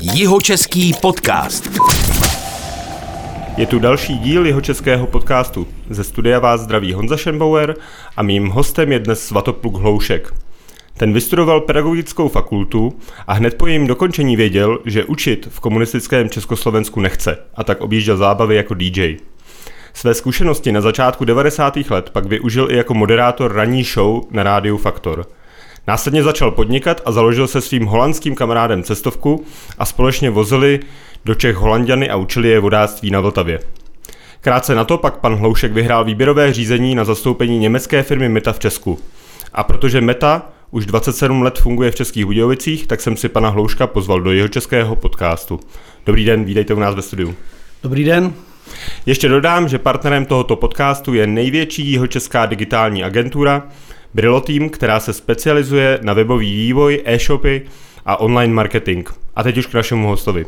Jihočeský podcast. Je tu další díl jeho českého podcastu. Ze studia vás zdraví Honza Schembauer a mým hostem je dnes Svatopluk Hloušek. Ten vystudoval pedagogickou fakultu a hned po jejím dokončení věděl, že učit v komunistickém Československu nechce a tak objížděl zábavy jako DJ. Své zkušenosti na začátku 90. let pak využil i jako moderátor ranní show na rádiu Faktor. Následně začal podnikat a založil se svým holandským kamarádem cestovku a společně vozili do Čech holanděny a učili je vodáctví na Vltavě. Krátce na to pak pan Hloušek vyhrál výběrové řízení na zastoupení německé firmy Meta v Česku. A protože Meta už 27 let funguje v Českých Budějovicích, tak jsem si pana Hlouška pozval do jeho českého podcastu. Dobrý den, vítejte u nás ve studiu. Dobrý den. Ještě dodám, že partnerem tohoto podcastu je největší jeho česká digitální agentura Brillo Team, která se specializuje na webový vývoj, e-shopy a online marketing. A teď už k našemu hostovi.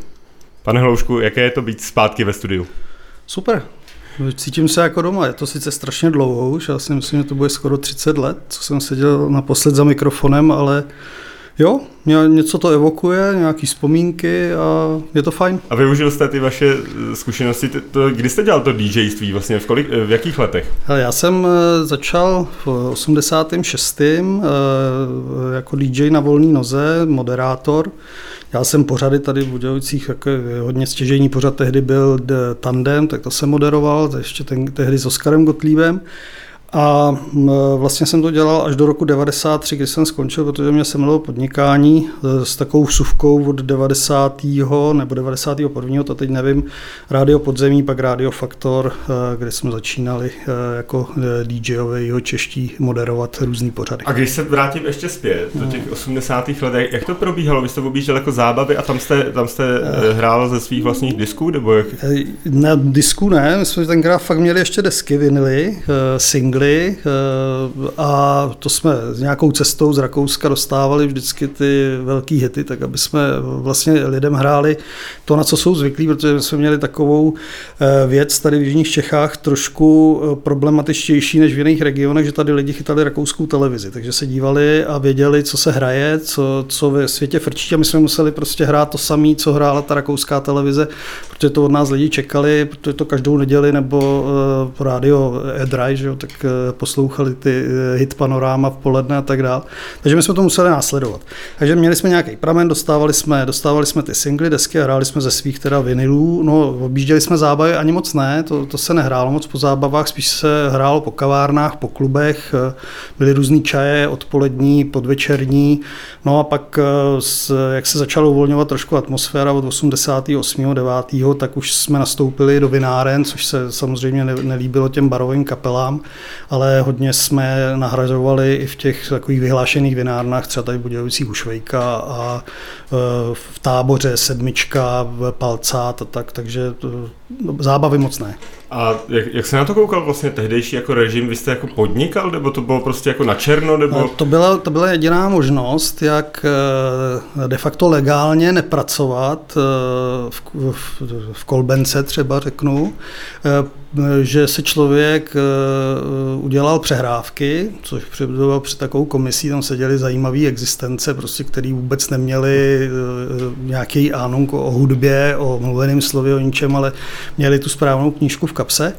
Pane Hloušku, jaké je to být zpátky ve studiu? Super, Cítím se jako doma, je to sice strašně dlouho už, já si myslím, že to bude skoro 30 let, co jsem seděl naposled za mikrofonem, ale Jo, něco to evokuje, nějaké vzpomínky a je to fajn. A využil jste ty vaše eh, zkušenosti, to, kdy jste dělal to DJství vlastně, v, kolik, v jakých letech? Já jsem eh, začal v 86. Eh, jako DJ na volné noze, moderátor. Já jsem pořady tady v Budějovicích, jako hodně stěžení pořad tehdy byl Tandem, tak to jsem moderoval, ještě ten, tehdy s Oskarem Gottliebem. A vlastně jsem to dělal až do roku 93, kdy jsem skončil, protože mě semlilo podnikání e, s takovou vsuvkou od 90. nebo 91. to teď nevím, Rádio Podzemí, pak Rádio Faktor, e, kde jsme začínali e, jako DJové jeho čeští moderovat různý pořady. A když se vrátím ještě zpět do těch 80. let, jak to probíhalo? Vy jste objížděl jako zábavy a tam jste, tam jste hrál ze svých vlastních disků? Nebo jak? Ne, disků ne, my jsme tenkrát fakt měli ještě desky, vinily, single singly eh, a to jsme s nějakou cestou z Rakouska dostávali vždycky ty velký hity, tak aby jsme vlastně lidem hráli to, na co jsou zvyklí, protože jsme měli takovou eh, věc tady v Jižních Čechách trošku eh, problematičtější než v jiných regionech, že tady lidi chytali rakouskou televizi, takže se dívali a věděli, co se hraje, co, co ve světě frčí a my jsme museli prostě hrát to samé, co hrála ta rakouská televize, protože to od nás lidi čekali, protože to každou neděli nebo uh, rádio Edry, že jo, tak poslouchali ty eh, hit panoráma v poledne a tak dále. Takže my jsme to museli následovat. Takže měli jsme nějaký pramen, dostávali jsme, dostávali jsme ty singly, desky a hráli jsme ze svých teda vinilů. No, objížděli jsme zábavy ani moc ne, to, to se nehrálo moc po zábavách, spíš se hrálo po kavárnách, po klubech, eh, byly různý čaje, odpolední, podvečerní. No a pak, jak se začalo uvolňovat trošku atmosféra od 88. 9. tak už jsme nastoupili do vináren, což se samozřejmě nelíbilo těm barovým kapelám ale hodně jsme nahrazovali i v těch takových vyhlášených vinárnách, třeba tady v Budějovicích u Švejka a e, v táboře sedmička, palcát a tak, takže no, zábavy moc ne. A jak, jak se na to koukal vlastně tehdejší jako režim? Vy jste jako podnikal, nebo to bylo prostě jako na černo? Nebo... To, byla, to byla jediná možnost, jak e, de facto legálně nepracovat e, v, v, v kolbence třeba řeknu, že se člověk eh, udělal přehrávky, což předával před takovou komisí, tam seděli zajímavé existence, prostě, který vůbec neměli eh, nějaký ánunk o hudbě, o mluveném slově, o ničem, ale měli tu správnou knížku v kapse.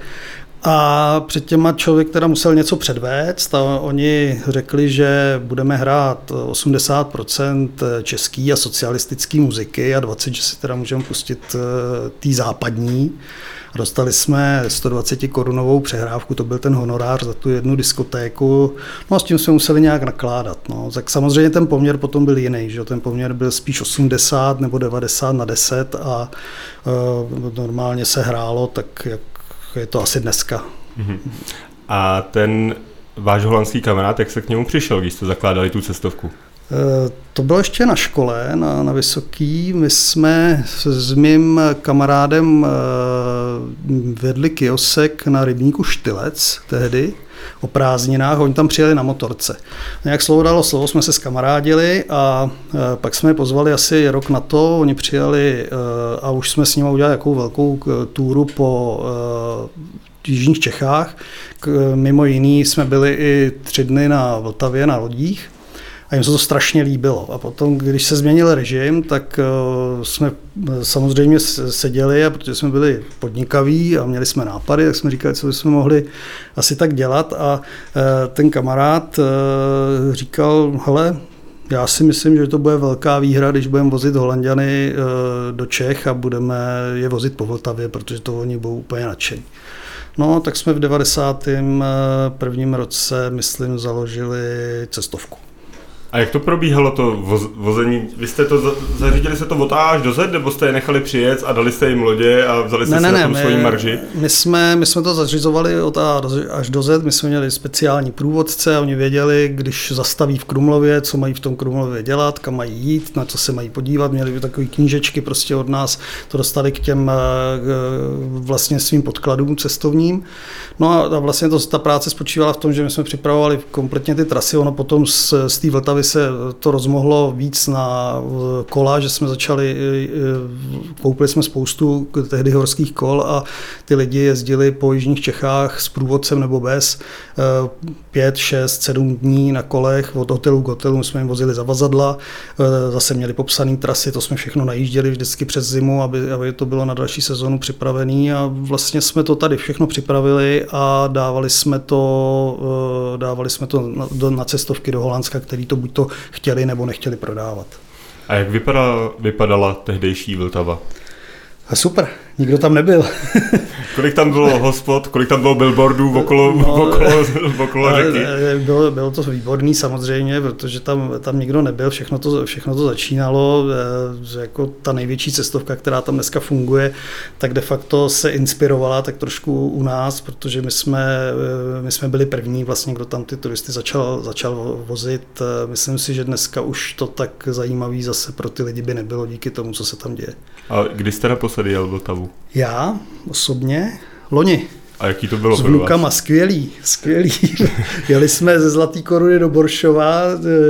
A před těma člověk teda musel něco předvést a oni řekli, že budeme hrát 80% český a socialistický muziky a 20%, že si teda můžeme pustit eh, tý západní. Dostali jsme 120 korunovou přehrávku, to byl ten honorář za tu jednu diskotéku. No a s tím jsme museli nějak nakládat. No. Tak samozřejmě ten poměr potom byl jiný, že ten poměr byl spíš 80 nebo 90 na 10 a uh, normálně se hrálo tak, jak je to asi dneska. Mm-hmm. A ten váš holandský kamarád, jak se k němu přišel, když jste zakládali tu cestovku? Eh, to bylo ještě na škole, na, na Vysoký. My jsme s mým kamarádem eh, vedli kiosek na rybníku Štylec tehdy o prázdninách, oni tam přijeli na motorce. Nějak slovo dalo slovo, jsme se skamarádili a eh, pak jsme je pozvali asi rok na to, oni přijeli a už jsme s nimi udělali jakou velkou túru po Jižních Čechách. Mimo jiný jsme byli i tři dny na Vltavě na lodích A jim se to strašně líbilo. A potom, když se změnil režim, tak jsme samozřejmě seděli, a protože jsme byli podnikaví a měli jsme nápady, tak jsme říkali, co bychom mohli asi tak dělat. A ten kamarád říkal, hele, já si myslím, že to bude velká výhra, když budeme vozit Holandiany do Čech a budeme je vozit po Vltavě, protože to oni budou úplně nadšení. No, tak jsme v 91. roce, myslím, založili cestovku. A jak to probíhalo to voz, vození? Vy jste to zařídili se to od A až do Z, nebo jste je nechali přijet a dali jste jim lodě a vzali jste ne, si ne, na tom ne, svoji marži? My jsme, my jsme to zařizovali od A až do Z, my jsme měli speciální průvodce a oni věděli, když zastaví v Krumlově, co mají v tom Krumlově dělat, kam mají jít, na co se mají podívat. Měli by takové knížečky prostě od nás, to dostali k těm eh, vlastně svým podkladům cestovním. No a vlastně to, ta práce spočívala v tom, že my jsme připravovali kompletně ty trasy, ono potom z, z té Vltavy aby se to rozmohlo víc na kola, že jsme začali, koupili jsme spoustu tehdy horských kol a ty lidi jezdili po jižních Čechách s průvodcem nebo bez e, pět, šest, sedm dní na kolech od hotelu k hotelu, jsme jim vozili zavazadla, zase měli popsané trasy, to jsme všechno najížděli vždycky přes zimu, aby, aby to bylo na další sezonu připravené a vlastně jsme to tady všechno připravili a dávali jsme to, dávali jsme to na, na cestovky do Holandska, který to buď to chtěli nebo nechtěli prodávat. A jak vypadala, vypadala tehdejší Vltava? Super, nikdo tam nebyl. kolik tam bylo hospod, kolik tam bylo billboardů okolo, no, okolo, okolo řeky? Bylo, bylo to výborný samozřejmě, protože tam, tam nikdo nebyl, všechno to, všechno to začínalo, že jako ta největší cestovka, která tam dneska funguje, tak de facto se inspirovala tak trošku u nás, protože my jsme, my jsme byli první vlastně, kdo tam ty turisty začal, začal vozit. Myslím si, že dneska už to tak zajímavý zase pro ty lidi by nebylo díky tomu, co se tam děje. A kdy jste naposledy jel Vltavu? Já osobně loni. A jaký to bylo S vnukama, skvělý, skvělý. Jeli jsme ze Zlatý koruny do Boršova,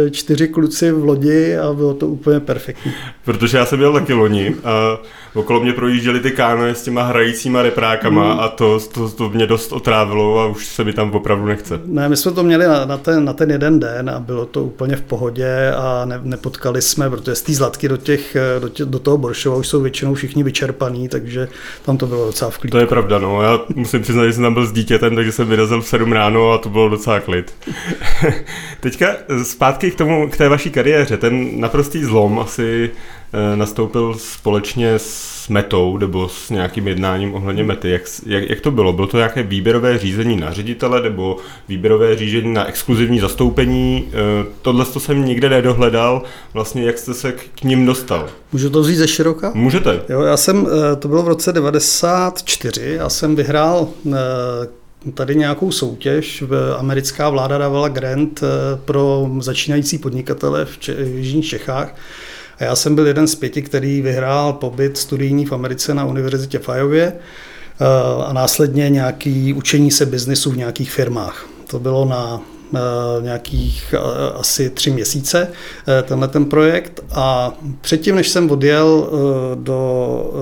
e, čtyři kluci v lodi a bylo to úplně perfektní. Protože já jsem byl taky loni a okolo mě projížděly ty kánoje s těma hrajícíma reprákama mm. a to, to, to mě dost otrávilo a už se mi tam opravdu nechce. Ne, my jsme to měli na, na, ten, na ten jeden den a bylo to úplně v pohodě a ne, nepotkali jsme, protože z té zlatky do, těch, do, tě, do toho Boršova už jsou většinou všichni vyčerpaní, takže tam to bylo docela v klidu. To je pravda, no. Já musím přiznat, že jsem tam byl s dítětem, takže jsem vyrazil v 7 ráno a to bylo docela klid. Teďka zpátky k tomu, k té vaší kariéře. Ten naprostý zlom asi Eh, nastoupil společně s metou nebo s nějakým jednáním ohledně mety. Jak, jak, jak to bylo? Bylo to nějaké výběrové řízení na ředitele nebo výběrové řízení na exkluzivní zastoupení? Eh, tohle to jsem nikde nedohledal. Vlastně jak jste se k ním dostal? Můžu to vzít ze široka? Můžete. Jo, já jsem, eh, to bylo v roce 94, já jsem vyhrál tady nějakou soutěž. Americká vláda dávala grant pro začínající podnikatele v, v Jižních Čechách a já jsem byl jeden z pěti, který vyhrál pobyt studijní v Americe na univerzitě v Ajově eh, a následně nějaký učení se biznisu v nějakých firmách. To bylo na eh, nějakých eh, asi tři měsíce tenhle ten projekt a předtím, než jsem odjel do,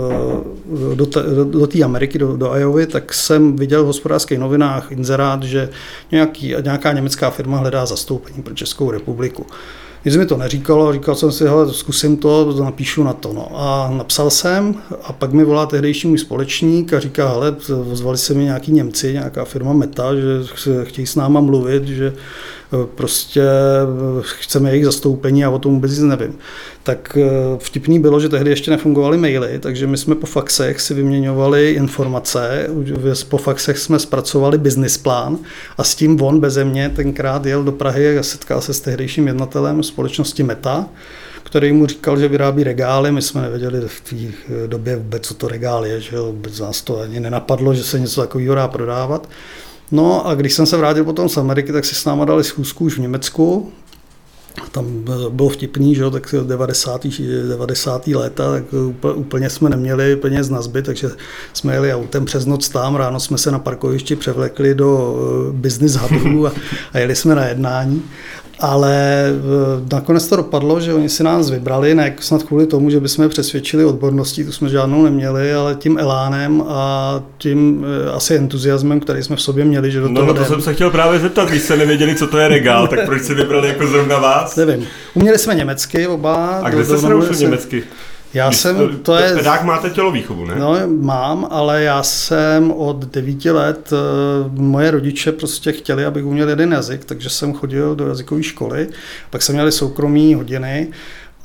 do, do, do té Ameriky, do, do Iovy, tak jsem viděl v hospodářských novinách inzerát, že nějaký, nějaká německá firma hledá zastoupení pro Českou republiku. Nic mi to neříkalo, říkal jsem si, hele, zkusím to, napíšu na to. No. A napsal jsem a pak mi volá tehdejší můj společník a říká, hele, ozvali se mi nějaký Němci, nějaká firma Meta, že chtějí s náma mluvit, že prostě chceme jejich zastoupení a o tom vůbec nic nevím. Tak eh, vtipný bylo, že tehdy ještě nefungovaly maily, takže my jsme po faxech si vyměňovali informace, po faxech jsme zpracovali business plán a s tím on beze mě tenkrát jel do Prahy a setkal se s tehdejším jednatelem společnosti Meta, který mu říkal, že vyrábí regály. My jsme nevěděli v té době vůbec, co to regál je, že vůbec nás to ani nenapadlo, že se něco takového dá prodávat. No a když jsem se vrátil potom z Ameriky, tak si s náma dali schůzku už v Německu, tam bylo vtipný, že jo, tak 90. 90. léta, tak úplně jsme neměli peněz na zbyt, takže jsme jeli autem přes noc tam, ráno jsme se na parkovišti převlekli do eh, business hubu a, a jeli jsme na jednání. Ale nakonec to dopadlo, že oni si nás vybrali, ne snad kvůli tomu, že bychom je přesvědčili odborností, tu jsme žádnou neměli, ale tím elánem a tím asi entuziasmem, který jsme v sobě měli, že do no, toho No to jsem se chtěl právě zeptat, když jste nevěděli, co to je regál, tak proč si vybrali jako zrovna vás? Nevím. Uměli jsme německy oba. A kde jste se naučil německy? Já Když jsem, to, to je... Pedák máte tělovýchovu, ne? No, mám, ale já jsem od devíti let, eh, moje rodiče prostě chtěli, abych uměl jeden jazyk, takže jsem chodil do jazykové školy, pak jsem měli soukromí hodiny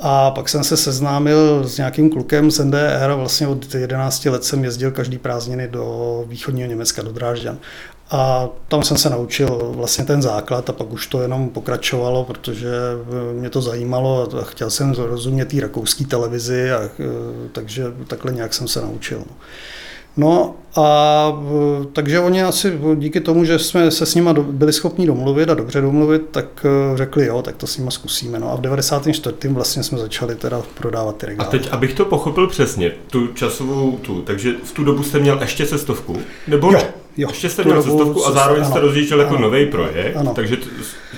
a pak jsem se seznámil s nějakým klukem z NDR a vlastně od 11 let jsem jezdil každý prázdniny do východního Německa, do Drážďan. A tam jsem se naučil vlastně ten základ a pak už to jenom pokračovalo, protože mě to zajímalo a chtěl jsem rozumět té rakouské televizi, a, takže takhle nějak jsem se naučil. No a takže oni asi díky tomu, že jsme se s nimi byli schopni domluvit a dobře domluvit, tak řekli jo, tak to s nimi zkusíme. No a v 94. vlastně jsme začali teda prodávat ty regály. A teď, abych to pochopil přesně, tu časovou tu, takže v tu dobu jste měl ještě cestovku? Nebo jo, ne? Jo, ještě jste měl cestovku a zároveň jste rozjížděl jako nový projekt, ano. takže t-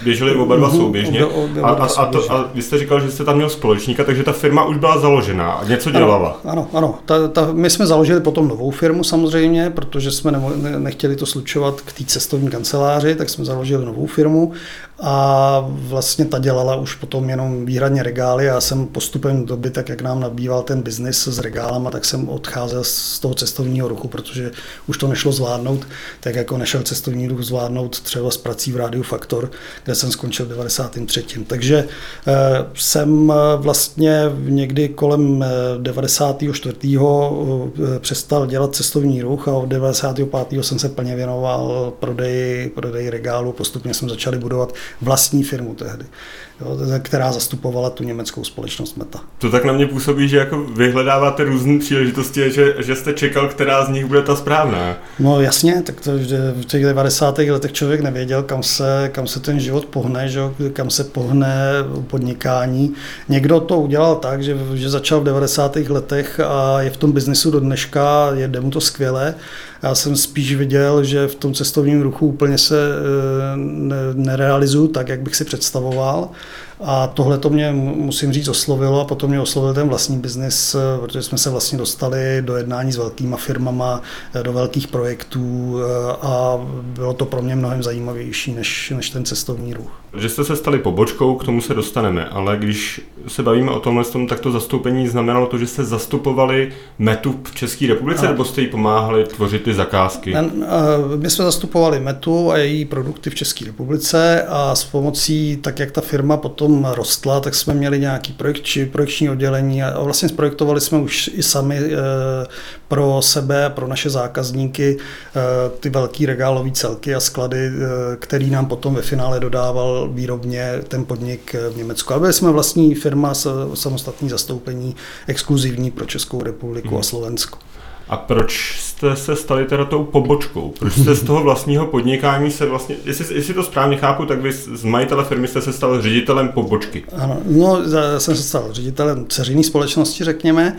běželi oba dva souběžně. A, a, a, to, a vy jste říkal, že jste tam měl společníka, takže ta firma už byla založená a něco dělala. Ano, ano. ano. Ta, ta, my jsme založili potom novou firmu samozřejmě, protože jsme ne, nechtěli to slučovat k té cestovní kanceláři, tak jsme založili novou firmu a vlastně ta dělala už potom jenom výhradně regály. Já jsem postupem doby, tak jak nám nabýval ten biznis s regálama, tak jsem odcházel z toho cestovního ruchu, protože už to nešlo zvládnout, tak jako nešel cestovní ruch zvládnout třeba s prací v Rádiu Faktor, kde jsem skončil v 93. Takže eh, jsem vlastně někdy kolem 94. Eh, přestal dělat cestovní ruch a od 95. jsem se plně věnoval prodeji, prodeji regálu. Postupně jsme začali budovat vlastní firmu tehdy, jo, která zastupovala tu německou společnost Meta. To tak na mě působí, že jako vyhledáváte různé příležitosti, že, že jste čekal, která z nich bude ta správná. No jasně, tak to, že v těch 90. letech člověk nevěděl, kam se, kam se ten život pohne, že, kam se pohne podnikání. Někdo to udělal tak, že, že začal v 90. letech a je v tom biznesu do dneška, jde mu to skvěle. Já jsem spíš viděl, že v tom cestovním ruchu úplně se nerealizuju tak, jak bych si představoval. A tohle to mě, musím říct, oslovilo a potom mě oslovil ten vlastní biznis, protože jsme se vlastně dostali do jednání s velkýma firmama, do velkých projektů a bylo to pro mě mnohem zajímavější než, než ten cestovní ruch. Že jste se stali pobočkou, k tomu se dostaneme, ale když se bavíme o tomhle, tak to zastoupení znamenalo to, že jste zastupovali Metu v České republice, a. nebo jste jí pomáhali tvořit ty zakázky? My jsme zastupovali Metu a její produkty v České republice a s pomocí, tak jak ta firma potom rostla, tak jsme měli nějaký projekční, projekční oddělení a vlastně zprojektovali jsme už i sami pro sebe, pro naše zákazníky ty velký regálové celky a sklady, který nám potom ve finále dodával výrobně ten podnik v Německu. Ale byli jsme vlastní firma, samostatný zastoupení, exkluzivní pro Českou republiku hmm. a Slovensko. A proč jste se stali teda tou pobočkou? Proč jste z toho vlastního podnikání se vlastně, jestli, jestli to správně chápu, tak vy z majitele firmy jste se stal ředitelem pobočky. Ano, no, já jsem se stal ředitelem ceřinné společnosti, řekněme,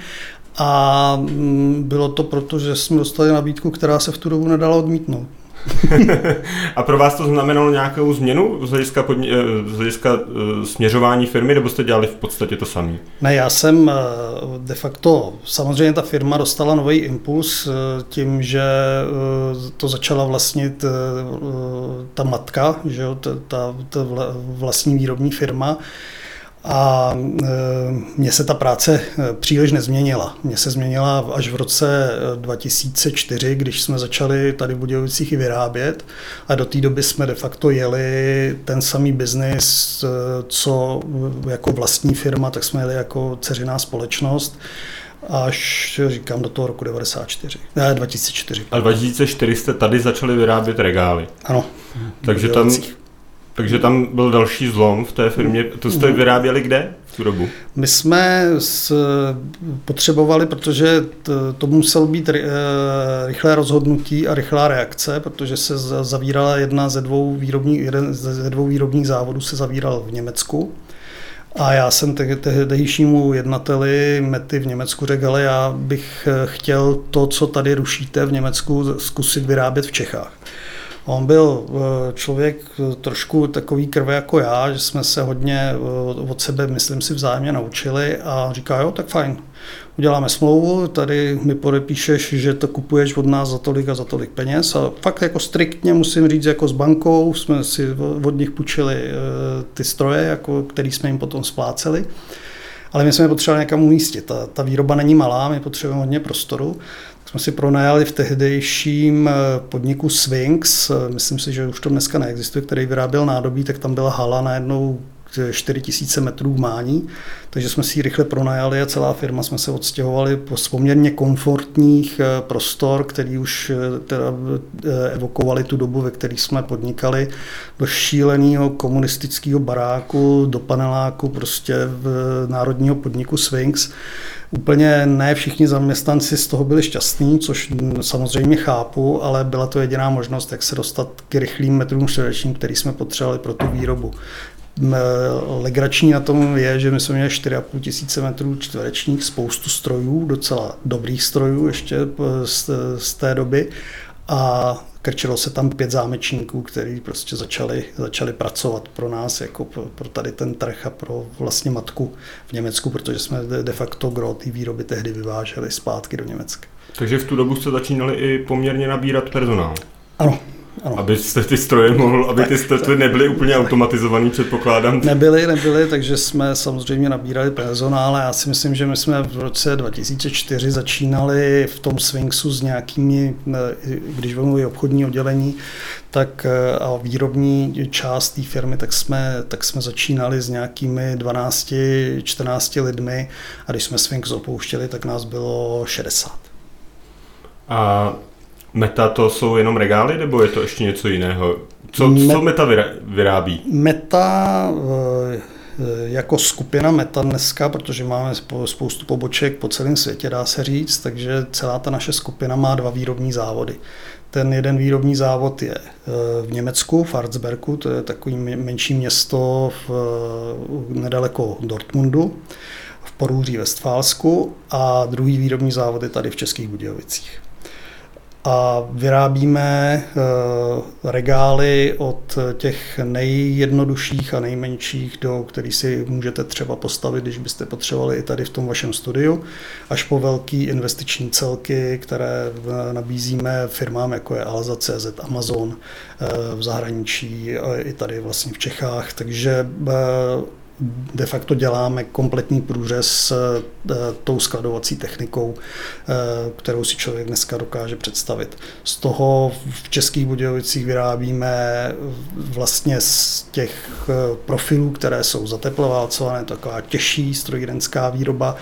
a mm, bylo to proto, že jsme dostali nabídku, která se v tu dobu nedala odmítnout. a pro vás to znamenalo nějakou změnu z hlediska, podni- z hlediska uh, směřování firmy, nebo jste dělali v podstatě to samé? Ne, já jsem uh, de facto, samozřejmě ta firma dostala nový impuls tím, že to začala vlastnit ta matka, že jo, ta, ta vlastní výrobní firma. A e, mně se ta práce e, příliš nezměnila. Mně se změnila až v roce 2004, e, když jsme začali tady v Budějovicích i vyrábět. A do té doby jsme de facto jeli ten samý biznis, co jako vlastní firma, tak jsme jeli jako ceřiná společnost až říkám do toho roku 94, ne, 2004. A 2004 jste tady začali vyrábět regály. Ano. Takže tam, takže tam byl další zlom v té firmě. To jste mhm. vyráběli kde v tu dobu? My jsme s, potřebovali, protože to, to muselo být eh, rychlé rozhodnutí a rychlá reakce, protože se zavírala jedna ze dvou výrobních, jeden ze dvou výrobních závodů se zavíral v Německu. A já jsem tehdejšímu jednateli Mety v Německu řekl, já bych eh, chtěl to, co tady rušíte v Německu, zkusit vyrábět v Čechách. On byl člověk trošku takový krve jako já, že jsme se hodně od sebe, myslím si, vzájemně naučili a říká, jo, tak fajn, uděláme smlouvu, tady mi podepíšeš, že to kupuješ od nás za tolik a za tolik peněz a fakt jako striktně musím říct, jako s bankou jsme si od nich půjčili eh, ty stroje, jako, který jsme jim potom spláceli. Ale my jsme je potřebovali někam umístit. Ta, ta výroba není malá, my potřebujeme hodně prostoru. Jsme si pronajali v tehdejším eh, podniku Sphinx, eh, myslím si, že už to dneska neexistuje, který vyráběl nádobí, tak tam byla hala najednou 4000 metrů mání, takže jsme si ji rychle pronajali a celá firma jsme se odstěhovali po poměrně komfortních eh, prostor, který už eh, teda eh, evokovali tu dobu, ve které jsme podnikali, do šíleného komunistického baráku, do paneláku prostě v národního podniku Sphinx. Úplně ne všichni zaměstnanci z toho byli šťastní, což samozřejmě chápu, ale byla to jediná možnost, jak se dostat k rychlým metrům čtverečním, který jsme potřebovali pro tu výrobu. Legrační na tom je, že my jsme měli 4,5 tisíce metrů čtverečních, spoustu strojů, docela dobrých strojů ještě z, z té doby a krčilo se tam pět zámečníků, kteří prostě začali, začali pracovat pro nás, jako pro, pro tady ten trh a pro vlastně matku v Německu, protože jsme de, facto gro té výroby tehdy vyváželi zpátky do Německa. Takže v tu dobu jste začínali i poměrně nabírat personál. Ano, ano. Abyste ty stroje mohl, aby ty stroje nebyly úplně automatizovaný, předpokládám. Nebyly, nebyly, takže jsme samozřejmě nabírali personál. Já si myslím, že my jsme v roce 2004 začínali v tom Swingsu s nějakými, když vezmu obchodní oddělení, tak eh, a výrobní část té firmy, tak jsme, tak jsme začínali s nějakými 12-14 lidmi a když jsme Swings opouštěli, tak nás bylo 60. A Meta to jsou jenom regály, nebo je to ještě něco jiného? Co, Met, co Meta vyrábí? Meta eh, jako skupina Meta dneska, protože máme spoustu poboček po celém světě, dá se říct, takže celá ta naše skupina má dva výrobní závody. Ten jeden výrobní závod je eh, v Německu, v Arzbergu, to je takový menší město v, eh, nedaleko Dortmundu, v Porůří Westfálsku a druhý výrobní závod je tady v Českých Budějovicích a vyrábíme eh, regály od těch nejjednodušších a nejmenších, do kterých si můžete třeba postavit, když byste potřebovali i tady v tom vašem studiu, až po velký investiční celky, které eh, nabízíme firmám, jako je Alza.cz, Amazon eh, v zahraničí, i tady vlastně v Čechách. Takže de facto děláme kompletní průřez s eh, tou skladovací technikou, eh, kterou si člověk dneska dokáže představit. Z toho v Českých Budějovicích vyrábíme vlastně z těch eh, profilů, které jsou zateploválcované, taková těžší strojírenská výroba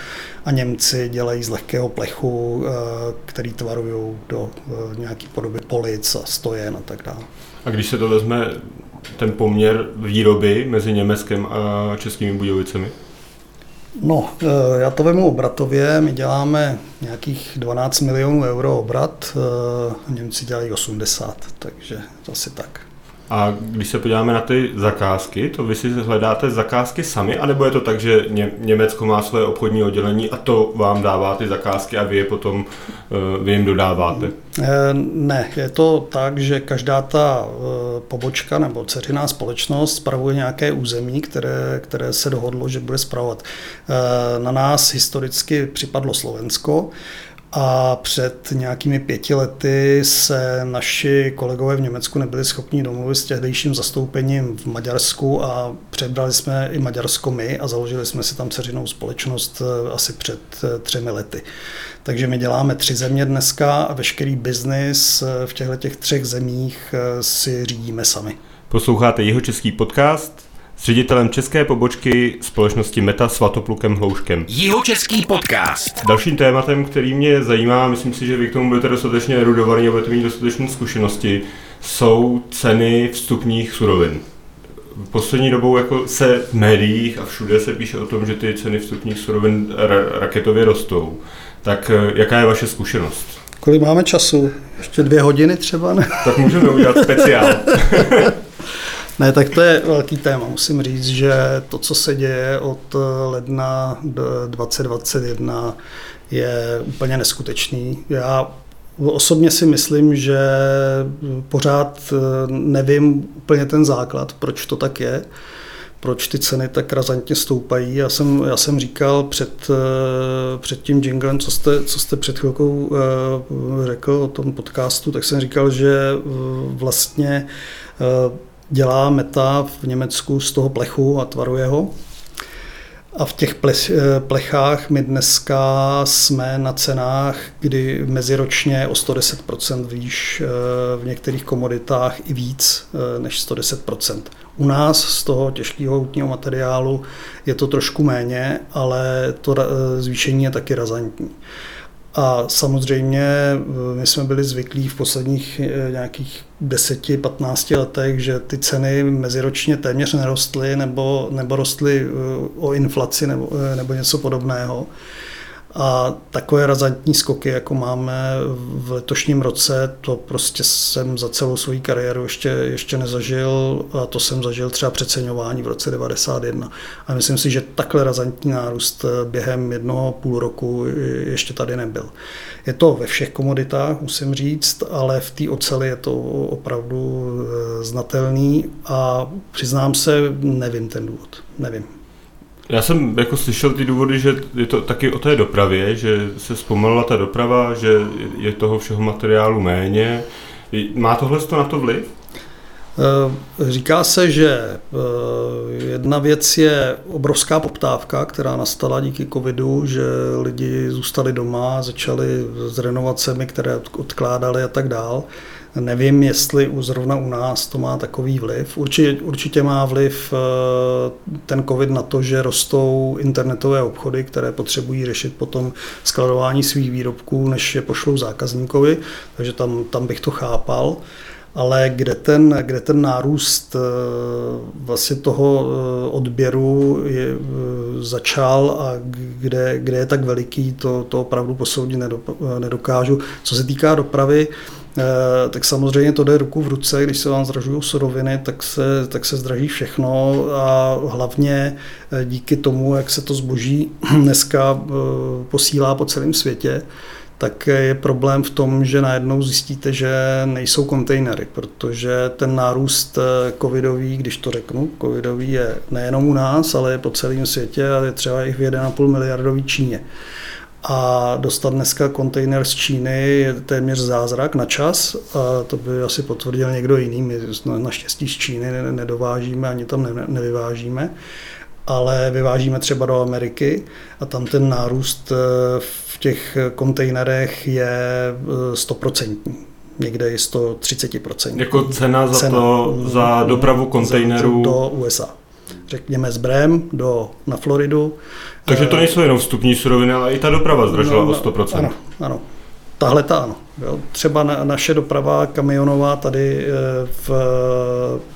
a Němci dělají z lehkého plechu, který tvarují do nějaké podoby polic a stojen a tak dále. A když se to vezme ten poměr výroby mezi Německem a Českými Budějovicemi? No, eh, já to vemu obratově. My děláme nějakých 12 milionů euro obrat, eh, Němci dělají 80, takže to asi tak. A když se podíváme na ty zakázky, to vy si hledáte zakázky sami, anebo je to tak, že Ně- Německo má své obchodní oddělení a to vám dává ty zakázky a vy je potom eh, vy jim dodáváte? Eh, ne, je to tak, že každá ta eh, pobočka nebo ceřiná společnost spravuje nějaké území, které, které se dohodlo, že bude spravovat. Na nás historicky připadlo Slovensko, a před nějakými pěti lety se naši kolegové v Německu nebyli schopni domluvit s tehdejším zastoupením v Maďarsku a přebrali jsme i Maďarsko my a založili jsme si tam ceřinou společnost eh, asi před eh, třemi lety. Takže my děláme tři země dneska a veškerý biznis eh, v těchto těch třech zemích si řídíme sami. Posloucháte jeho český podcast s ředitelem české pobočky společnosti Meta Svatoplukem Hlouškem. Jeho český podcast. Dalším tématem, který mě zajímá, myslím si, že vy k tomu budete dostatečně erudovaný a budete mít dostatečné zkušenosti, jsou ceny vstupních surovin. V poslední dobou jako se v médiích a všude se píše o tom, že ty ceny vstupních surovin ra- raketově rostou. Tak eh, jaká je vaše zkušenost? Kolik máme času? Ještě dvě hodiny třeba? Ne? Tak můžeme udělat speciál. Ne, tak to je velký téma. Musím říct, že to, co se děje od ledna 2021, je úplně neskutečný. Já Osobně si myslím, že pořád nevím úplně ten základ, proč to tak je proč ty ceny tak razantně stoupají. Já jsem, já jsem říkal před, eh, před tím jinglem, co jste, co jste před chvilkou eh, řekl o tom podcastu, tak jsem říkal, že eh, vlastně dělá Meta v Německu z toho plechu a tvaruje ho. A v těch plechách my dneska jsme na cenách, kdy meziročně o 110% výš, v některých komoditách i víc než 110%. U nás z toho těžkého houtního materiálu je to trošku méně, ale to zvýšení je taky razantní. A samozřejmě eh, my jsme byli zvyklí v posledních eh, nějakých 10-15 letech, že ty ceny meziročně téměř nerostly nebo, nebo rostly eh, o inflaci nebo, nebo něco podobného. A takové razantní skoky, jako máme v letošním roce, to prostě jsem za celou svou kariéru ještě, ještě nezažil a to jsem zažil třeba přeceňování v roce 91. A myslím si, že takhle razantní nárůst během jednoho půl roku ještě tady nebyl. Je to ve všech komoditách, musím říct, ale v té oceli je to opravdu eh, znatelný a přiznám se, nevím ten důvod. Nevím. Já jsem jako slyšel ty důvody, že je to taky o té dopravě, že se zpomalila ta doprava, že je toho všeho materiálu méně. Má tohle na to vliv? Eh, říká se, že eh, jedna věc je obrovská poptávka, která nastala díky covidu, že lidi zůstali doma, začali s renovacemi, které odkládali a tak dál. Nevím, jestli zrovna u nás to má takový vliv. Určitě, určitě má vliv eh, ten COVID na to, že rostou internetové obchody, které potřebují řešit potom skladování svých výrobků, než je pošlou zákazníkovi, takže tam, tam bych to chápal ale kde ten, kde ten nárůst eh, vlastně toho eh, odběru je, začal a kde, kde je tak veliký, to, to opravdu posoudit nedokážu. Co se týká dopravy, tak samozřejmě to jde ruku v ruce, když se vám zdražují suroviny, tak se, tak se zdraží všechno a hlavně eh, díky tomu, jak se to zboží dneska eh, posílá po celém světě, tak je problém v tom, že najednou zjistíte, že nejsou kontejnery, protože ten nárůst covidový, když to řeknu, covidový je nejenom u nás, ale je po celém světě a je třeba i v 1,5 miliardový Číně. A dostat dneska kontejner z Číny je téměř zázrak na čas. A to by asi potvrdil někdo jiný. My naštěstí z Číny nedovážíme, ani tam nevyvážíme. Ale vyvážíme třeba do Ameriky a tam ten nárůst eh, v těch kontejnerech je 100% eh, někde je 130%. Jako cena za, cena, to, za dopravu kontejnerů? Do USA řekněme z Brem do, na Floridu. Takže to nejsou jenom vstupní suroviny, ale i ta doprava zdražila no, o 100%. Ano, ano. Tahle ta ano. Jo. Třeba na, naše doprava kamionová tady eh, v,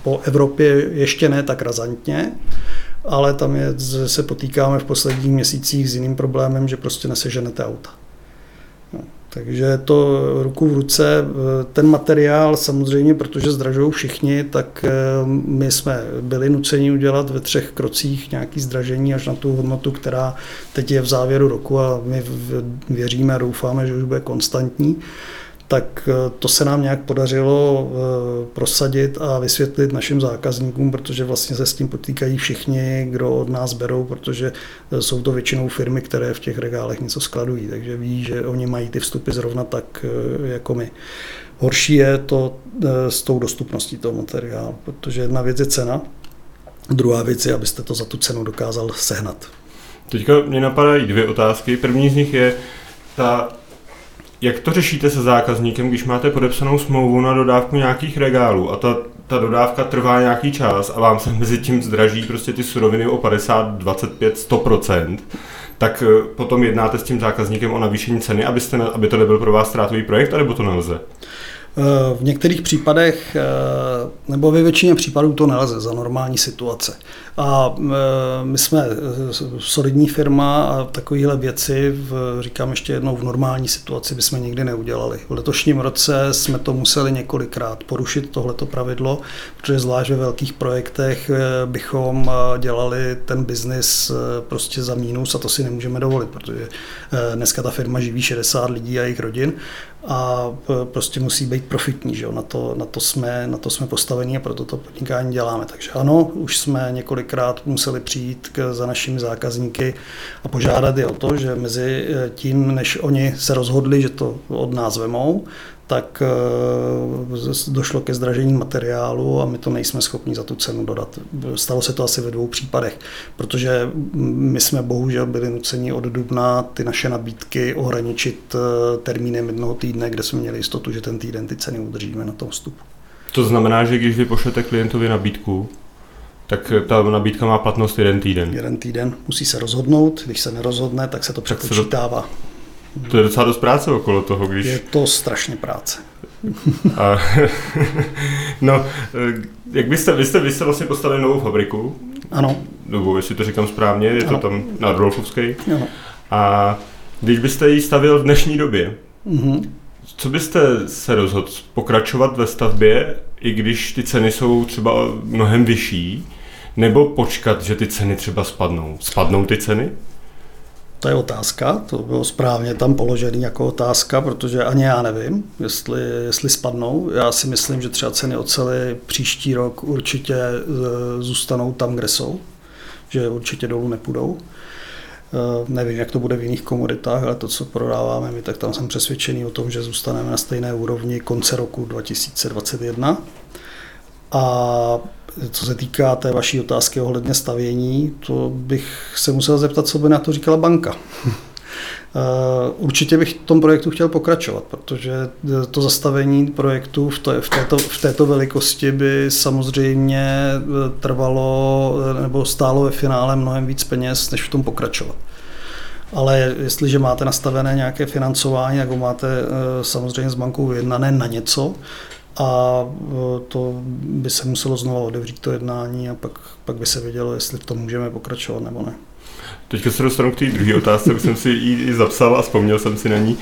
po Evropě ještě ne tak razantně, ale tam je, se potýkáme v posledních měsících s jiným problémem, že prostě neseženete auta. Takže to ruku v ruce. Ten materiál samozřejmě, protože zdražují všichni, tak eh, my jsme byli nuceni udělat ve třech krocích nějaký zdražení až na tu hodnotu, která teď je v závěru roku a my věříme a doufáme, že už bude konstantní tak eh, to se nám nějak podařilo eh, prosadit a vysvětlit našim zákazníkům, protože vlastně se s tím potýkají všichni, kdo od nás berou, protože eh, jsou to většinou firmy, které v těch regálech něco skladují, takže ví, že oni mají ty vstupy zrovna tak jako my. Horší je to s tou dostupností toho materiálu, protože jedna věc je cena, druhá věc je, abyste to za tu cenu dokázal sehnat. Teďka mě napadají dvě otázky. První z nich je ta jak to řešíte se zákazníkem, když máte podepsanou smlouvu na dodávku nějakých regálů a ta, ta dodávka trvá nějaký čas a vám se mezi tím zdraží prostě ty suroviny o 50, 25, 100%, tak eh, potom jednáte s tím zákazníkem o navýšení ceny, abyste, aby to nebyl pro vás ztrátový projekt, anebo to nelze? V některých případech, nebo ve většině případů to nelze za normální situace. A my jsme solidní firma a takovéhle věci, v, říkám ještě jednou, v normální situaci bychom nikdy neudělali. V letošním roce jsme to museli několikrát porušit, tohleto pravidlo, protože zvlášť ve velkých projektech bychom dělali ten biznis prostě za mínus a to si nemůžeme dovolit, protože dneska ta firma živí 60 lidí a jejich rodin a prostě musí být profitní, že jo? Na, to, na, to jsme, na to jsme postavení a proto to podnikání děláme. Takže ano, už jsme několikrát museli přijít k, za našimi zákazníky a požádat je o to, že mezi eh, tím, než oni se rozhodli, že to od nás vemou, tak eh, došlo ke zdražení materiálu a my to nejsme schopni za tu cenu dodat. Stalo se to asi ve dvou případech, protože my jsme bohužel byli nuceni od dubna ty naše nabídky ohraničit eh, termínem jednoho týdne, kde jsme měli jistotu, že ten týden ty ceny udržíme na tom vstupu. To znamená, že když vy pošlete klientovi nabídku, tak ta nabídka má platnost jeden týden. Jeden týden, musí se rozhodnout, když se nerozhodne, tak se to přepočítává. To je docela dost práce okolo toho, když... Je to strašně práce. A, no, jak byste, vy jste, vy jste vlastně postavili novou fabriku. Ano. Novou, jestli to říkám správně, je ano. to tam na Rolfovské. Ano. A když byste ji stavil v dnešní době, mm-hmm. co byste se rozhodl pokračovat ve stavbě, i když ty ceny jsou třeba mnohem vyšší, nebo počkat, že ty ceny třeba spadnou? Spadnou ty ceny? To je otázka, to bylo správně tam položený jako otázka, protože ani já nevím, jestli, jestli spadnou. Já si myslím, že třeba ceny ocely příští rok určitě e, zůstanou tam, kde jsou, že určitě dolů nepůjdou. E, nevím, jak to bude v jiných komoditách, ale to, co prodáváme my, tak tam jsem přesvědčený o tom, že zůstaneme na stejné úrovni konce roku 2021. A co se týká té vaší otázky ohledně stavění, to bych se musel zeptat, co by na to říkala banka. Eh, určitě bych v tom projektu chtěl pokračovat, protože to zastavení projektu v, v, této, v této velikosti by samozřejmě eh, trvalo eh, nebo stálo ve finále mnohem víc peněz, než v tom pokračovat. Ale jestliže máte nastavené nějaké financování, jako máte samozřejmě s bankou vyjednané na něco, a e, to by se muselo znovu otevřít to jednání a pak, pak by se vědělo, jestli v tom můžeme pokračovat nebo ne. Teďka se dostanu k té druhé otázce, už jsem si ji i zapsal a vzpomněl jsem si na ní.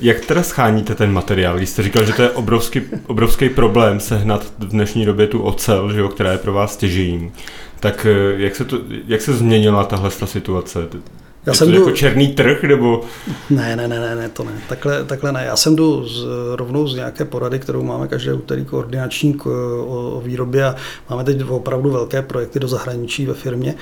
Jak teda scháníte ten materiál? Když jste říkal, že to je obrovský, obrovský problém sehnat v dnešní době tu ocel, že jo, která je pro vás stěžení. Tak e, jak se, to, jak se změnila tahle situace? Já je jsem to jdu... jako černý trh, nebo? Ne, ne, ne, ne, ne to ne. Takhle, takhle ne. Já jsem jdu z, rovnou z nějaké porady, kterou máme každé úterý koordinační k, o, o výrobě a máme teď opravdu velké projekty do zahraničí ve firmě.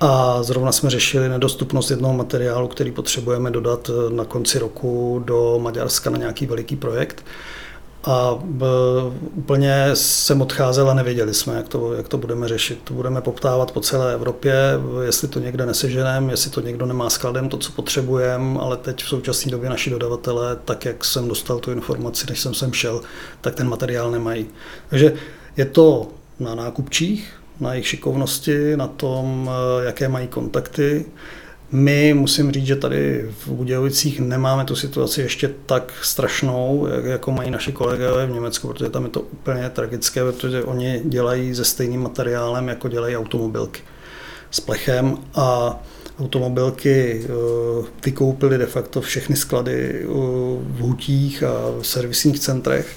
A zrovna jsme řešili nedostupnost jednoho materiálu, který potřebujeme dodat na konci roku do Maďarska na nějaký veliký projekt a b, úplně jsem odcházel a nevěděli jsme, jak to, jak to budeme řešit. To budeme poptávat po celé Evropě, jestli to někde neseženeme, jestli to někdo nemá skladem to, co potřebujeme, ale teď v současné době naši dodavatelé, tak jak jsem dostal tu informaci, než jsem sem šel, tak ten materiál nemají. Takže je to na nákupčích, na jejich šikovnosti, na tom, jaké mají kontakty. My musím říct, že tady v Budějovicích nemáme tu situaci ještě tak strašnou, jako mají naši kolegové v Německu, protože tam je to úplně tragické, protože oni dělají se stejným materiálem, jako dělají automobilky. S plechem a automobilky eh, vykoupily de facto všechny sklady eh, v hutích a v servisních centrech.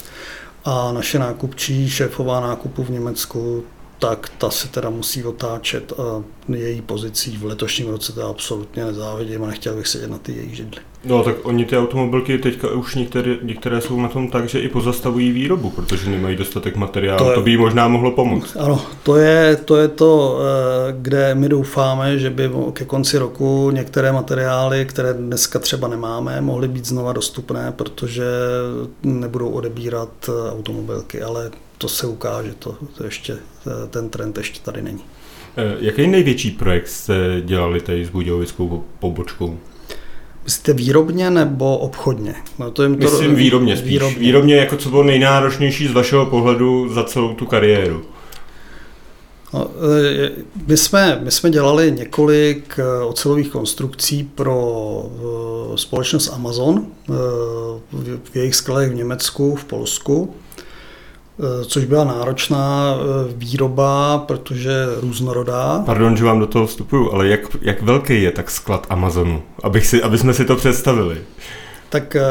A naše nákupčí, šéfová nákupu v Německu, tak ta se teda musí otáčet a její pozicí v letošním roce to absolutně nezávidím a nechtěl bych sedět na ty její židly. No tak oni ty automobilky teďka už některé, některé jsou na tom tak, že i pozastavují výrobu, protože nemají dostatek materiálu. To, je, to by jí možná mohlo pomoct. Ano, to je, to je to, eh, kde my doufáme, že by ke konci roku některé materiály, které dneska třeba nemáme, mohly být znova dostupné, protože nebudou odebírat eh, automobilky, ale to se ukáže, to, to ještě, ten trend ještě tady není. Eh, jaký největší projekt jste dělali tady s Budějovickou pobočkou? Myslíte výrobně nebo obchodně? No to jim to Myslím výrobně spíš. Výrobně. výrobně jako co bylo nejnáročnější z vašeho pohledu za celou tu kariéru? No, e, my, jsme, my jsme dělali několik ocelových konstrukcí pro společnost Amazon v jejich skladech v Německu, v Polsku, což byla náročná výroba, protože různorodá. Pardon, že vám do toho vstupuju, ale jak, jak velký je tak sklad Amazonu, abych si, aby jsme si to představili? Tak eh,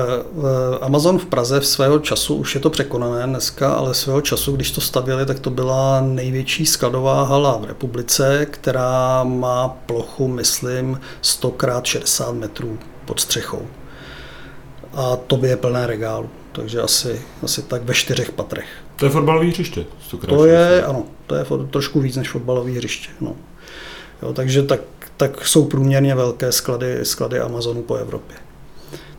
Amazon v Praze v svého času, už je to překonané dneska, ale svého času, když to stavěli, tak to byla největší skladová hala v republice, která má plochu, myslím, 100 x 60 metrů pod střechou. A to by je plné regálu, takže asi, asi tak ve čtyřech patrech. To je fotbalový hřiště? To je, ano, to je trošku víc než fotbalový hřiště. No. Jo, takže tak, tak jsou průměrně velké sklady, sklady Amazonu po Evropě.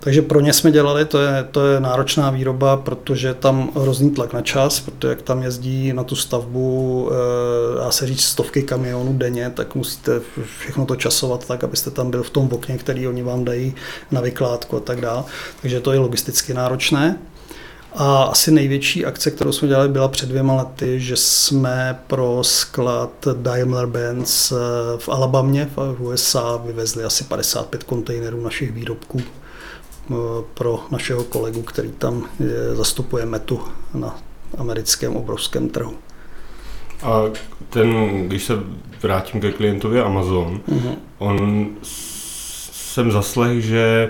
Takže pro ně jsme dělali, to je, to je náročná výroba, protože tam hrozný tlak na čas, protože jak tam jezdí na tu stavbu, eh, dá se říct stovky kamionů denně, tak musíte všechno to časovat tak, abyste tam byl v tom okně, který oni vám dají na vykládku a tak dále. Takže to je logisticky náročné. A asi největší akce, kterou jsme dělali, byla před dvěma lety, že jsme pro sklad Daimler-Benz eh, v Alabamě v USA vyvezli asi 55 kontejnerů našich výrobků pro našeho kolegu, který tam zastupuje metu na americkém obrovském trhu. A ten, když se vrátím ke klientovi Amazon, uh-huh. on jsem zaslech, že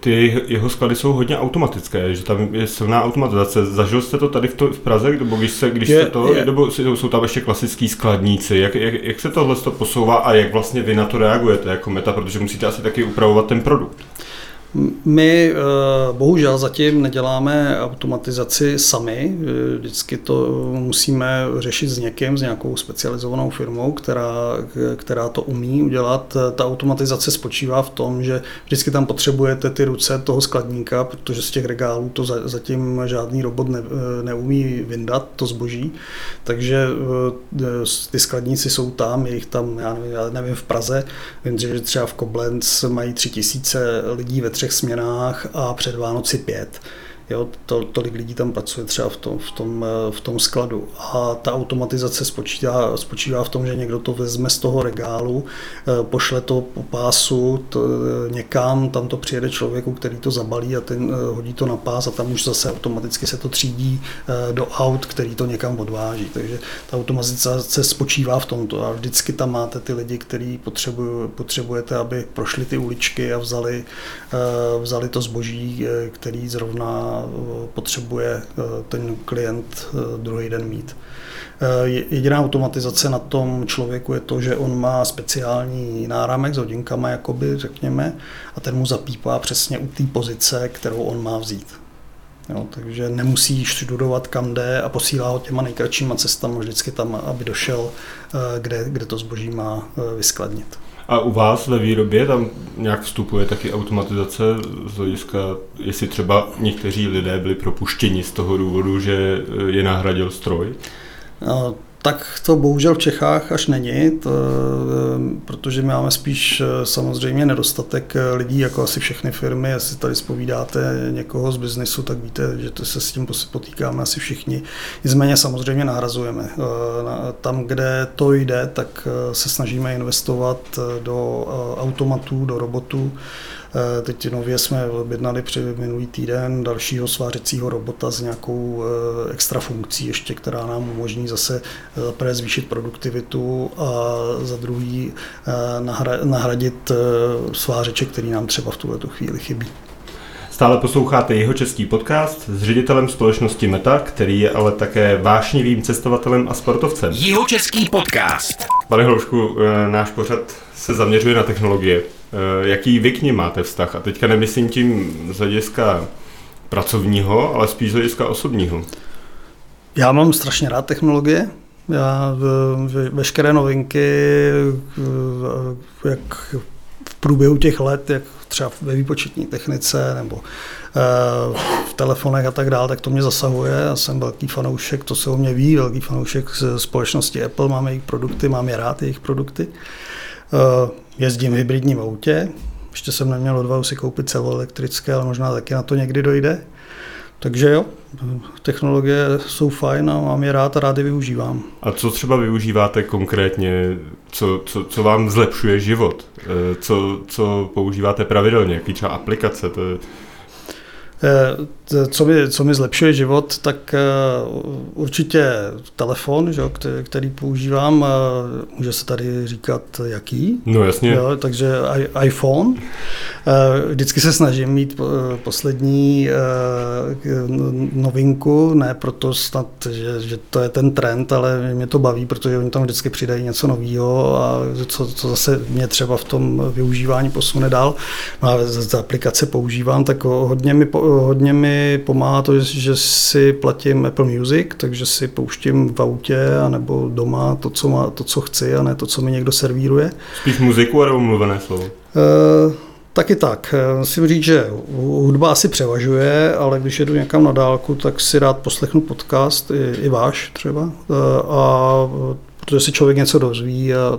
ty jeho sklady jsou hodně automatické, že tam je silná automatizace. Zažil jste to tady v, to, v Praze, nebo když, se, když je, jste to, je. nebo jsou tam ještě klasický skladníci, jak, jak, jak se tohle to posouvá a jak vlastně vy na to reagujete jako meta, protože musíte asi taky upravovat ten produkt. My eh, bohužel zatím neděláme automatizaci sami, eh, vždycky to musíme řešit s někým, s nějakou specializovanou firmou, která, která to umí udělat. Ta automatizace spočívá v tom, že vždycky tam potřebujete ty ruce toho skladníka, protože z těch regálů to zatím žádný robot ne, eh, neumí vyndat, to zboží. Takže ty skladníci jsou tam, je jich tam, já nevím, já nevím v Praze, vím, že třeba v Koblenz mají tři tisíce lidí ve třech třech směnách a před Vánoci pět. Jo, to, tolik lidí tam pracuje třeba v tom, v, tom, v tom skladu. A ta automatizace spočívá, spočívá v tom, že někdo to vezme z toho regálu, eh, pošle to po pásu to, eh, někam, tam to přijede člověku, který to zabalí a ten eh, hodí to na pás a tam už zase automaticky se to třídí do aut, který to někam odváží. Takže ta automatizace spočívá v tomto a vždycky tam máte ty lidi, který potřebujete, aby prošli ty uličky a vzali, vzali to zboží, který zrovna potřebuje eh, ten klient eh, druhý den mít. Eh, jediná automatizace na tom člověku je to, že on má speciální náramek s hodinkama, jakoby, řekněme, a ten mu zapípá přesně u té pozice, kterou on má vzít. Jo, takže nemusí studovat kam jde a posílá ho těma nejkratšíma cestama vždycky tam, aby došel, kde, kde to zboží má vyskladnit. A u vás ve výrobě tam nějak vstupuje taky automatizace z hlediska, jestli třeba někteří lidé byli propuštěni z toho důvodu, že je nahradil stroj? No, tak to bohužel v Čechách až není, to, eh, protože my máme spíš eh, samozřejmě nedostatek eh, lidí, jako asi všechny firmy. Jestli tady spovídáte někoho z biznesu, tak víte, že to se s tím potýkáme asi všichni. Nicméně samozřejmě nahrazujeme. Tam, kde to jde, tak se snažíme investovat do automatů, do robotů, teď nově jsme objednali při minulý týden dalšího svářecího robota s nějakou eh, extra funkcí ještě, která nám umožní zase eh, zaprvé zvýšit produktivitu a za druhý nahradit svářeče, který nám třeba v tuhle chvíli chybí. Stále posloucháte jeho český podcast s ředitelem společnosti Meta, který je ale také vášnivým cestovatelem a sportovcem. Jeho český podcast. Pane Hloušku, náš pořad se zaměřuje na technologie. Eh, jaký vy k ním máte vztah? A teďka nemyslím tím z hlediska pracovního, ale spíš z hlediska osobního. Já mám strašně rád technologie. Já veškeré novinky, jak v průběhu těch let, jak třeba ve výpočetní technice nebo eh, v telefonech a tak dále, tak to mě zasahuje. Já jsem velký fanoušek, to se o mě ví, velký fanoušek společnosti Apple, máme jejich produkty, mám je rád, jejich produkty. Eh, jezdím v hybridním autě, ještě jsem neměl odvahu si koupit celoelektrické, ale možná taky na to někdy dojde. Takže jo, technologie jsou fajn a mám je rád a rád je využívám. A co třeba využíváte konkrétně, co, co, co vám zlepšuje život? Eh, co, co používáte pravidelně? Jaký třeba aplikace? To je... Eh, co mi, co mi zlepšuje život, tak eh, určitě telefon, že, který používám, eh, může se tady říkat jaký. No jasně. Jo, takže iPhone. Vždycky se snažím mít poslední novinku, ne proto snad, že, že to je ten trend, ale mě to baví, protože oni tam vždycky přidají něco nového a co, co zase mě třeba v tom využívání posune dál. No a za aplikace používám, tak hodně mi, hodně mi pomáhá to, že si platím Apple Music, takže si pouštím v autě nebo doma to, co, má, to, co chci a ne to, co mi někdo servíruje. Spíš muziku nebo mluvené slovo? Uh, Taky tak. Musím říct, že hudba asi převažuje, ale když jedu někam na dálku, tak si rád poslechnu podcast, i, i váš třeba. Eh, a protože si člověk něco dozví a,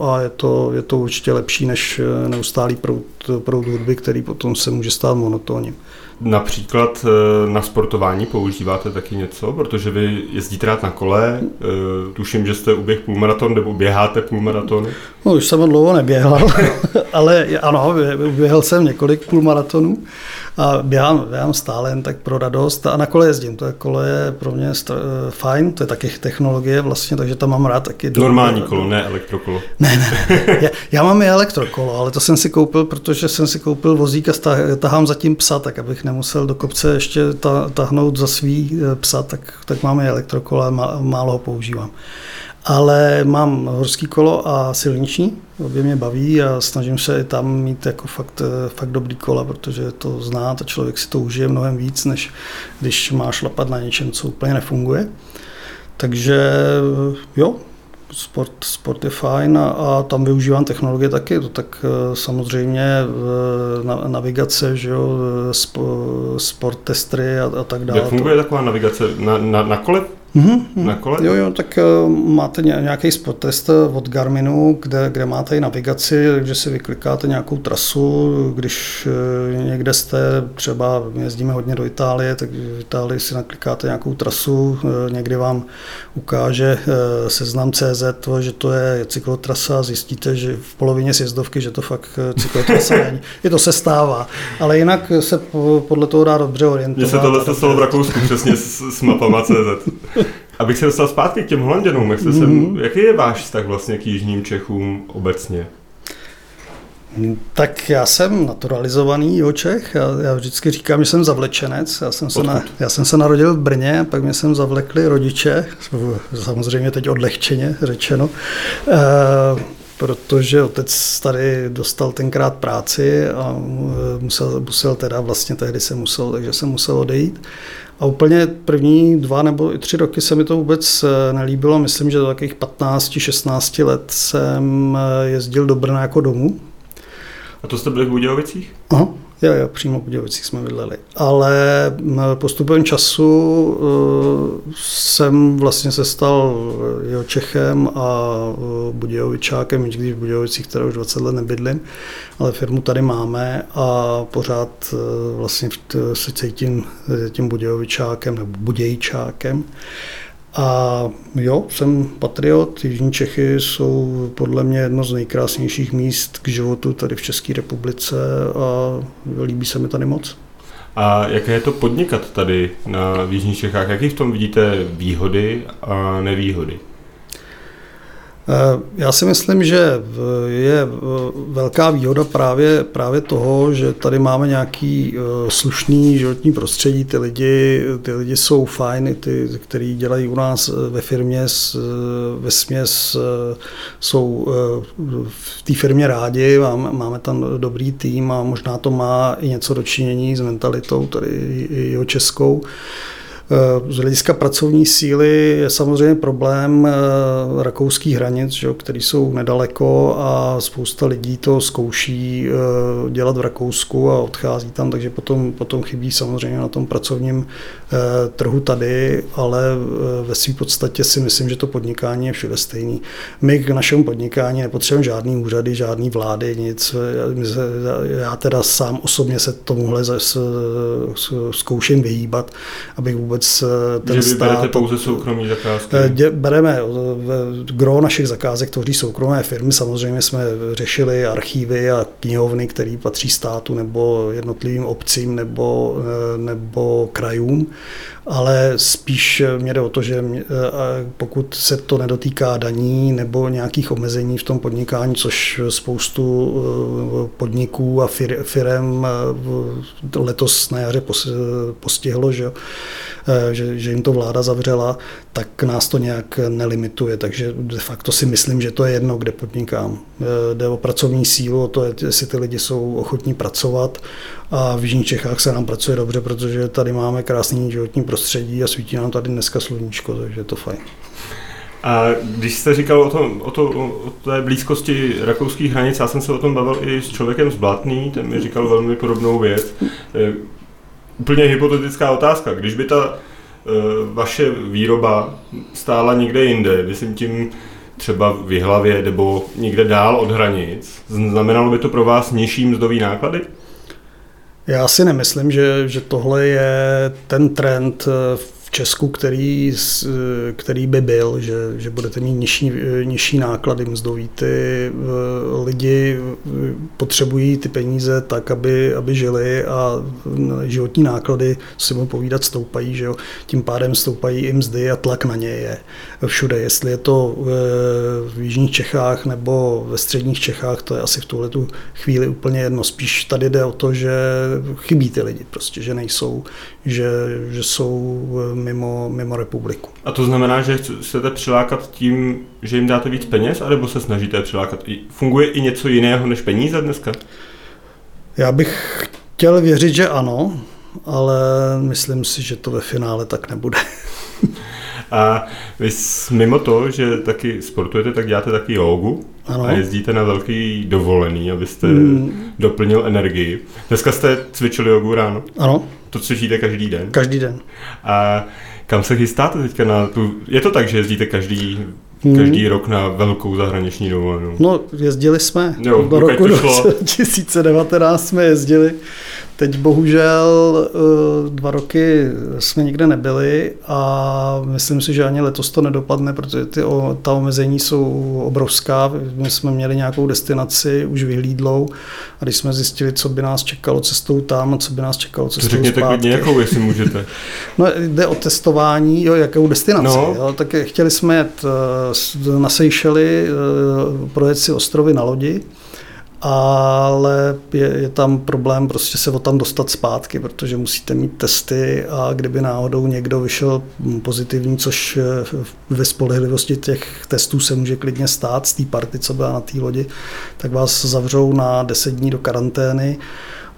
a, a je, to, je to určitě lepší než neustálý proud, proud hudby, který potom se může stát monotónním. Například eh, na sportování používáte taky něco, protože vy jezdíte rád na kole, eh, tuším, že jste uběh půlmaraton nebo běháte půlmaratony. No, už jsem dlouho neběhal, ale ano, uběhal jsem několik půlmaratonů a běhám, běhám stále jen tak pro radost a na kole jezdím. To je kole je pro mě str- eh, fajn, to je taky technologie vlastně, takže tam mám rád taky. Do, Normální kolo, ne elektrokolo. Ne, ne, ne. Já, já mám i elektrokolo, ale to jsem si koupil, protože jsem si koupil vozík a tahám zatím psa, tak abych nemusel do kopce ještě tahnout za svý eh, psa, tak, tak máme elektrokola a málo ho používám. Ale mám horský kolo a silniční, obě mě baví a snažím se i tam mít jako fakt, eh, fakt dobrý kola, protože to zná a člověk si to užije mnohem víc, než když má šlapat na něčem, co úplně nefunguje. Takže jo, sport, sport je fajn a, a tam využívám technologie taky, to tak eh, samozřejmě eh, na, navigace, že jo, spo, sport testry a, a tak dále. Jak funguje taková navigace? Na, na, na kole Mm-hmm. Na kole? Jo, jo, tak uh, máte nějaký spot test od Garminu, kde, kde máte i navigaci, že si vyklikáte nějakou trasu, když uh, někde jste, třeba jezdíme hodně do Itálie, tak v Itálii si naklikáte nějakou trasu, někdy vám ukáže seznam CZ, že to je cyklotrasa, zjistíte, že v polovině sjezdovky, že to fakt cyklotrasa není. Je to se stává, ale jinak se podle toho dá dobře orientovat. Mně se tohle stalo v Rakousku přesně s, s mapama CZ. Abych se dostal zpátky k těm Holanděnům, jak mm-hmm. sem, jaký je váš vztah vlastně k Jižním Čechům obecně? Tak já jsem naturalizovaný o Čech. Já, já vždycky říkám, že jsem zavlečenec. Já jsem, se na, já jsem se narodil v Brně, pak mě sem zavlekli rodiče, samozřejmě teď odlehčeně řečeno, e, protože otec tady dostal tenkrát práci a eh, musel, musel teda vlastně tehdy se musel, takže jsem musel odejít. A úplně první dva nebo i tři roky se mi to vůbec eh, nelíbilo. Myslím, že do takových 15-16 let jsem eh, jezdil do Brna jako domů. A to jste byli v Budějovicích? Aha. Jo, jo, přímo Budějovicích jsme bydleli. Ale postupem času uh, jsem vlastně se stal jeho Čechem a uh, Budějovičákem, i když v Budějovicích teda už 20 let nebydlím, ale firmu tady máme a pořád uh, vlastně se cítím tím Budějovičákem nebo Budějčákem. A jo, jsem patriot. Jižní Čechy jsou podle mě jedno z nejkrásnějších míst k životu tady v České republice a líbí se mi tady moc. A jaké je to podnikat tady na Jižních Čechách? Jaký v tom vidíte výhody a nevýhody? Eh, já si myslím, že je eh, velká výhoda právě, právě toho, že tady máme nějaký eh, slušný životní prostředí, ty lidi, ty lidi jsou fajny, ty, kteří dělají u nás ve firmě, ve směs jsou v té firmě rádi, máme, máme tam dobrý tým a možná to má i něco dočinění s mentalitou tady jeho českou. Z hlediska pracovní síly je samozřejmě problém rakouských hranic, že, který jsou nedaleko a spousta lidí to zkouší dělat v Rakousku a odchází tam, takže potom, potom chybí samozřejmě na tom pracovním trhu tady, ale ve své podstatě si myslím, že to podnikání je všude stejný. My k našemu podnikání nepotřebujeme žádný úřady, žádný vlády, nic. Já teda sám osobně se tomuhle zkouším vyhýbat, abych vůbec eh, ten že stát... berete pouze soukromí zakázky? Eh, bereme, gro našich zakázek tvoří soukromé firmy, samozřejmě jsme řešili archívy a knihovny, které patří státu nebo jednotlivým obcím nebo, eh, nebo krajům ale spíš mě jde o to, že pokud se to nedotýká daní nebo nějakých omezení v tom podnikání, což spoustu podniků a firem letos na jaře postihlo, že, že, že jim to vláda zavřela, tak nás to nějak nelimituje, takže de facto si myslím, že to je jedno, kde podnikám. Jde o pracovní sílu, o to, jestli ty lidi jsou ochotní pracovat a v Jižních Čechách se nám pracuje dobře, protože tady máme krásný životní prostředí a svítí nám tady dneska sluníčko, takže je to fajn. A když jste říkal o, tom, o, to, o té blízkosti rakouských hranic, já jsem se o tom bavil i s člověkem z Blatný, ten mi říkal velmi podobnou věc. E, úplně hypotetická otázka. Když by ta e, vaše výroba stála někde jinde, myslím tím třeba v Jihlavě nebo někde dál od hranic, znamenalo by to pro vás nižší mzdový náklady? Já si nemyslím, že, že tohle je ten trend v Česku, který, který by byl, že, že budete mít nižší, nižší náklady mzdový. Ty eh, lidi potřebují ty peníze tak, aby, aby žili a životní náklady, si mu povídat, stoupají. Že jo? Tím pádem stoupají i mzdy a tlak na ně je všude. Jestli je to eh, v jižních Čechách nebo ve středních Čechách, to je asi v tuhle tu chvíli úplně jedno. Spíš tady jde o to, že chybí ty lidi, prostě, že nejsou, že, že jsou eh, mimo, mimo republiku. A to znamená, že chcete přilákat tím, že jim dáte víc peněz, anebo se snažíte přilákat? Funguje i něco jiného než peníze dneska? Já bych chtěl věřit, že ano, ale myslím si, že to ve finále tak nebude. A vy mimo to, že taky sportujete, tak děláte taky jogu ano. a jezdíte na velký dovolený, abyste hmm. doplnil energii. Dneska jste cvičili jogu ráno? Ano. To cvičíte každý den? Každý den. A kam se chystáte teďka na tu... Je to tak, že jezdíte každý hmm. každý rok na velkou zahraniční dovolenou. No, jezdili jsme. Jo, do roku 2019 jsme jezdili. Teď bohužel eh, dva roky jsme nikde nebyli a myslím si, že ani letos to nedopadne, protože ty, ta omezení jsou obrovská. My jsme měli nějakou destinaci už vyhlídlou a když jsme zjistili, co by nás čekalo cestou tam a co by nás čekalo cestou Řekněte zpátky. klidně jakou, jestli můžete. no, jde o testování, jo, jakou destinaci. No. Jo, tak chtěli jsme jet eh, na Seychely, eh, projet si ostrovy na lodi ale je, je tam problém prostě se o tam dostat zpátky, protože musíte mít testy a kdyby náhodou někdo vyšel pozitivní, což eh, ve spolehlivosti těch testů se může klidně stát z té party, co byla na té lodi, tak vás zavřou na 10 dní do karantény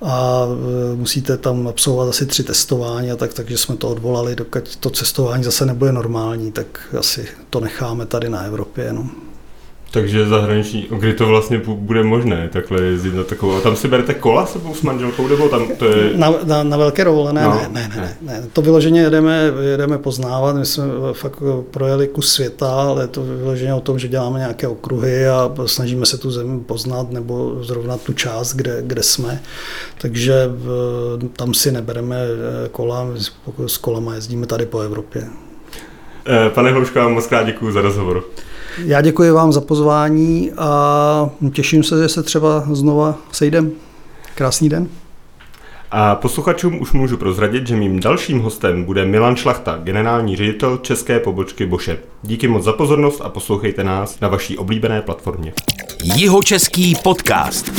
a eh, musíte tam absolvovat asi tři testování a tak, takže jsme to odvolali, dokud to cestování zase nebude normální, tak asi to necháme tady na Evropě. No. Takže zahraniční, kdy to vlastně bude možné takhle jezdit na takovou. A tam si berete kola sebou s manželkou, nebo tam to je... Na, na, na velké dovolené? No, ne, ne, ne, ne, ne. To vyloženě jedeme, jedeme poznávat. My jsme fakt projeli kus světa, ale je to vyloženě o tom, že děláme nějaké okruhy a snažíme se tu zemi poznat nebo zrovna tu část, kde, kde jsme. Takže tam si nebereme eh, kola, s kolama jezdíme tady po Evropě. Eh, pane Hlouško, moc krát děkuji za rozhovor. Já děkuji vám za pozvání a těším se, že se třeba znova sejdem. Krásný den. A posluchačům už můžu prozradit, že mým dalším hostem bude Milan Šlachta, generální ředitel české pobočky Boše. Díky moc za pozornost a poslouchejte nás na vaší oblíbené platformě. Jihočeský podcast.